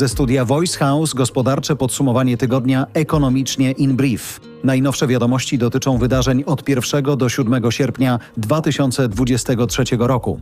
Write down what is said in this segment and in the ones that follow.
Ze studia Voice House gospodarcze podsumowanie tygodnia ekonomicznie in brief. Najnowsze wiadomości dotyczą wydarzeń od 1 do 7 sierpnia 2023 roku.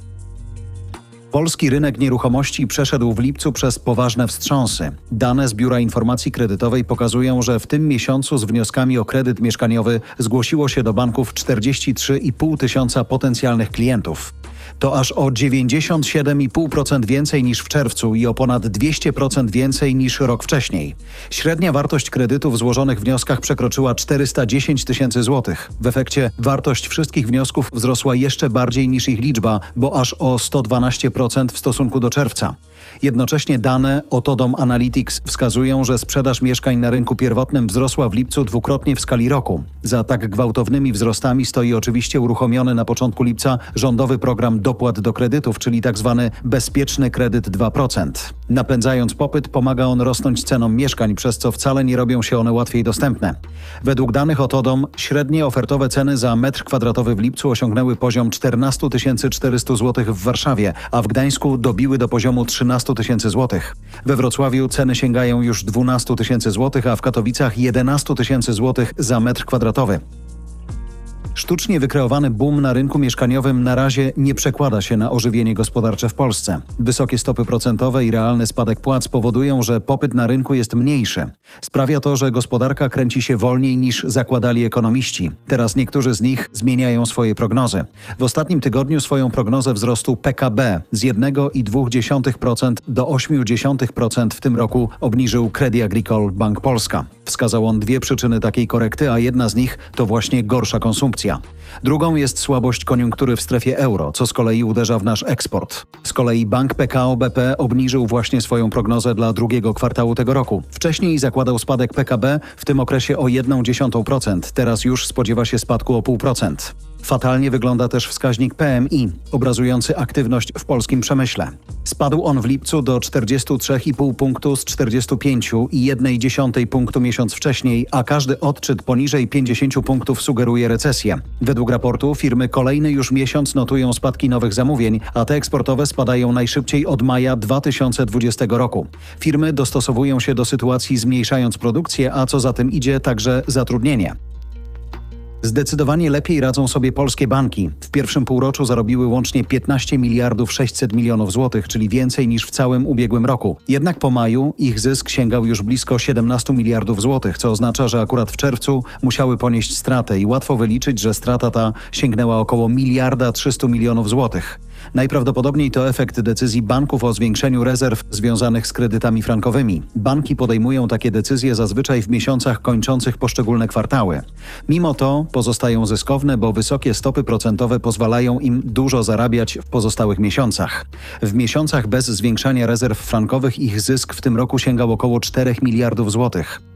Polski rynek nieruchomości przeszedł w lipcu przez poważne wstrząsy. Dane z Biura Informacji Kredytowej pokazują, że w tym miesiącu z wnioskami o kredyt mieszkaniowy zgłosiło się do banków 43,5 tysiąca potencjalnych klientów. To aż o 97,5% więcej niż w czerwcu i o ponad 200% więcej niż rok wcześniej. Średnia wartość kredytów złożonych w wnioskach przekroczyła 410 tysięcy złotych. W efekcie wartość wszystkich wniosków wzrosła jeszcze bardziej niż ich liczba, bo aż o 112% w stosunku do czerwca. Jednocześnie dane Otodom Analytics wskazują, że sprzedaż mieszkań na rynku pierwotnym wzrosła w lipcu dwukrotnie w skali roku. Za tak gwałtownymi wzrostami stoi oczywiście uruchomiony na początku lipca rządowy program dopłat do kredytów, czyli tzw. Tak bezpieczny kredyt 2%. Napędzając popyt, pomaga on rosnąć cenom mieszkań, przez co wcale nie robią się one łatwiej dostępne. Według danych Otodom średnie ofertowe ceny za metr kwadratowy w lipcu osiągnęły poziom 14 400 zł w Warszawie, a w Gdańsku dobiły do poziomu 13 15 tysięcy złotych. We Wrocławiu ceny sięgają już 12 tysięcy złotych, a w Katowicach 11 tysięcy złotych za metr kwadratowy. Sztucznie wykreowany boom na rynku mieszkaniowym na razie nie przekłada się na ożywienie gospodarcze w Polsce. Wysokie stopy procentowe i realny spadek płac powodują, że popyt na rynku jest mniejszy. Sprawia to, że gospodarka kręci się wolniej niż zakładali ekonomiści. Teraz niektórzy z nich zmieniają swoje prognozy. W ostatnim tygodniu swoją prognozę wzrostu PKB z 1,2% do 0,8% w tym roku obniżył Credit Agricole Bank Polska. Wskazał on dwie przyczyny takiej korekty, a jedna z nich to właśnie gorsza konsumpcja. Drugą jest słabość koniunktury w strefie euro, co z kolei uderza w nasz eksport. Z kolei bank PKO BP obniżył właśnie swoją prognozę dla drugiego kwartału tego roku. Wcześniej zakładał spadek PKB w tym okresie o 1,1%, teraz już spodziewa się spadku o 0,5%. Fatalnie wygląda też wskaźnik PMI, obrazujący aktywność w polskim przemyśle. Spadł on w lipcu do 43,5 punktu z 45,1 punktu miesiąc wcześniej, a każdy odczyt poniżej 50 punktów sugeruje recesję. Według raportu firmy kolejny już miesiąc notują spadki nowych zamówień, a te eksportowe spadają najszybciej od maja 2020 roku. Firmy dostosowują się do sytuacji zmniejszając produkcję, a co za tym idzie także zatrudnienie. Zdecydowanie lepiej radzą sobie polskie banki. W pierwszym półroczu zarobiły łącznie 15 miliardów 600 milionów złotych, czyli więcej niż w całym ubiegłym roku. Jednak po maju ich zysk sięgał już blisko 17 miliardów złotych, co oznacza, że akurat w czerwcu musiały ponieść stratę i łatwo wyliczyć, że strata ta sięgnęła około miliarda 300 milionów złotych. Najprawdopodobniej to efekt decyzji banków o zwiększeniu rezerw związanych z kredytami frankowymi. Banki podejmują takie decyzje zazwyczaj w miesiącach kończących poszczególne kwartały. Mimo to pozostają zyskowne, bo wysokie stopy procentowe pozwalają im dużo zarabiać w pozostałych miesiącach. W miesiącach bez zwiększania rezerw frankowych ich zysk w tym roku sięgał około 4 miliardów złotych.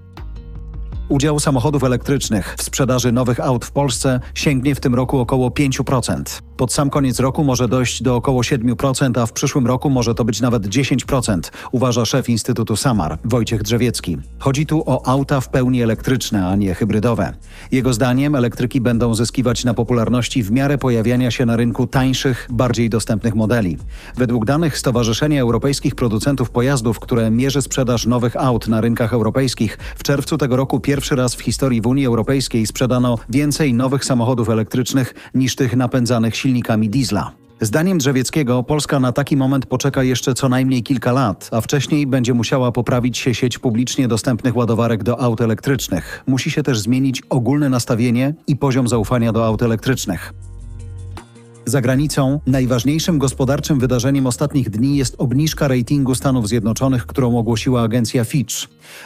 Udział samochodów elektrycznych w sprzedaży nowych aut w Polsce sięgnie w tym roku około 5%. Pod sam koniec roku może dojść do około 7%, a w przyszłym roku może to być nawet 10%, uważa szef Instytutu Samar, Wojciech Drzewiecki. Chodzi tu o auta w pełni elektryczne, a nie hybrydowe. Jego zdaniem elektryki będą zyskiwać na popularności w miarę pojawiania się na rynku tańszych, bardziej dostępnych modeli. Według danych Stowarzyszenia Europejskich Producentów Pojazdów, które mierzy sprzedaż nowych aut na rynkach europejskich, w czerwcu tego roku pierwszy raz w historii w Unii Europejskiej sprzedano więcej nowych samochodów elektrycznych niż tych napędzanych silnikami diesla. Zdaniem Drzewieckiego Polska na taki moment poczeka jeszcze co najmniej kilka lat, a wcześniej będzie musiała poprawić się sieć publicznie dostępnych ładowarek do aut elektrycznych. Musi się też zmienić ogólne nastawienie i poziom zaufania do aut elektrycznych. Za granicą najważniejszym gospodarczym wydarzeniem ostatnich dni jest obniżka ratingu Stanów Zjednoczonych, którą ogłosiła agencja Fitch.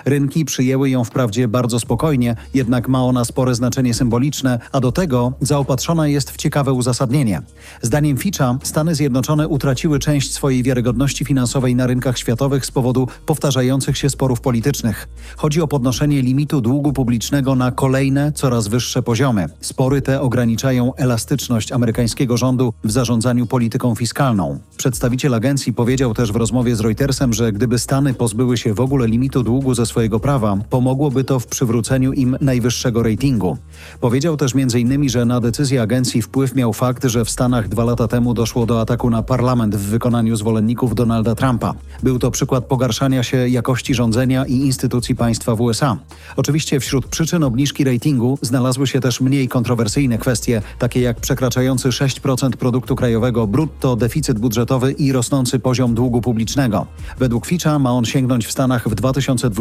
Rynki przyjęły ją wprawdzie bardzo spokojnie, jednak ma ona spore znaczenie symboliczne, a do tego zaopatrzona jest w ciekawe uzasadnienie. Zdaniem Fitcha Stany Zjednoczone utraciły część swojej wiarygodności finansowej na rynkach światowych z powodu powtarzających się sporów politycznych. Chodzi o podnoszenie limitu długu publicznego na kolejne, coraz wyższe poziomy. Spory te ograniczają elastyczność amerykańskiego rządu w zarządzaniu polityką fiskalną. Przedstawiciel agencji powiedział też w rozmowie z Reutersem, że gdyby Stany pozbyły się w ogóle limitu długu ze swojego prawa, pomogłoby to w przywróceniu im najwyższego ratingu. Powiedział też m.in., że na decyzję agencji wpływ miał fakt, że w Stanach dwa lata temu doszło do ataku na parlament w wykonaniu zwolenników Donalda Trumpa. Był to przykład pogarszania się jakości rządzenia i instytucji państwa w USA. Oczywiście wśród przyczyn obniżki ratingu znalazły się też mniej kontrowersyjne kwestie, takie jak przekraczający 6% produktu krajowego brutto, deficyt budżetowy i rosnący poziom długu publicznego. Według Fitcha ma on sięgnąć w Stanach w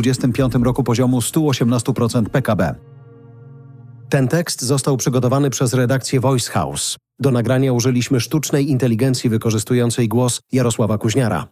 2025 roku poziomu 118% PKB. Ten tekst został przygotowany przez redakcję Voice House. Do nagrania użyliśmy sztucznej inteligencji wykorzystującej głos Jarosława Kuźniara.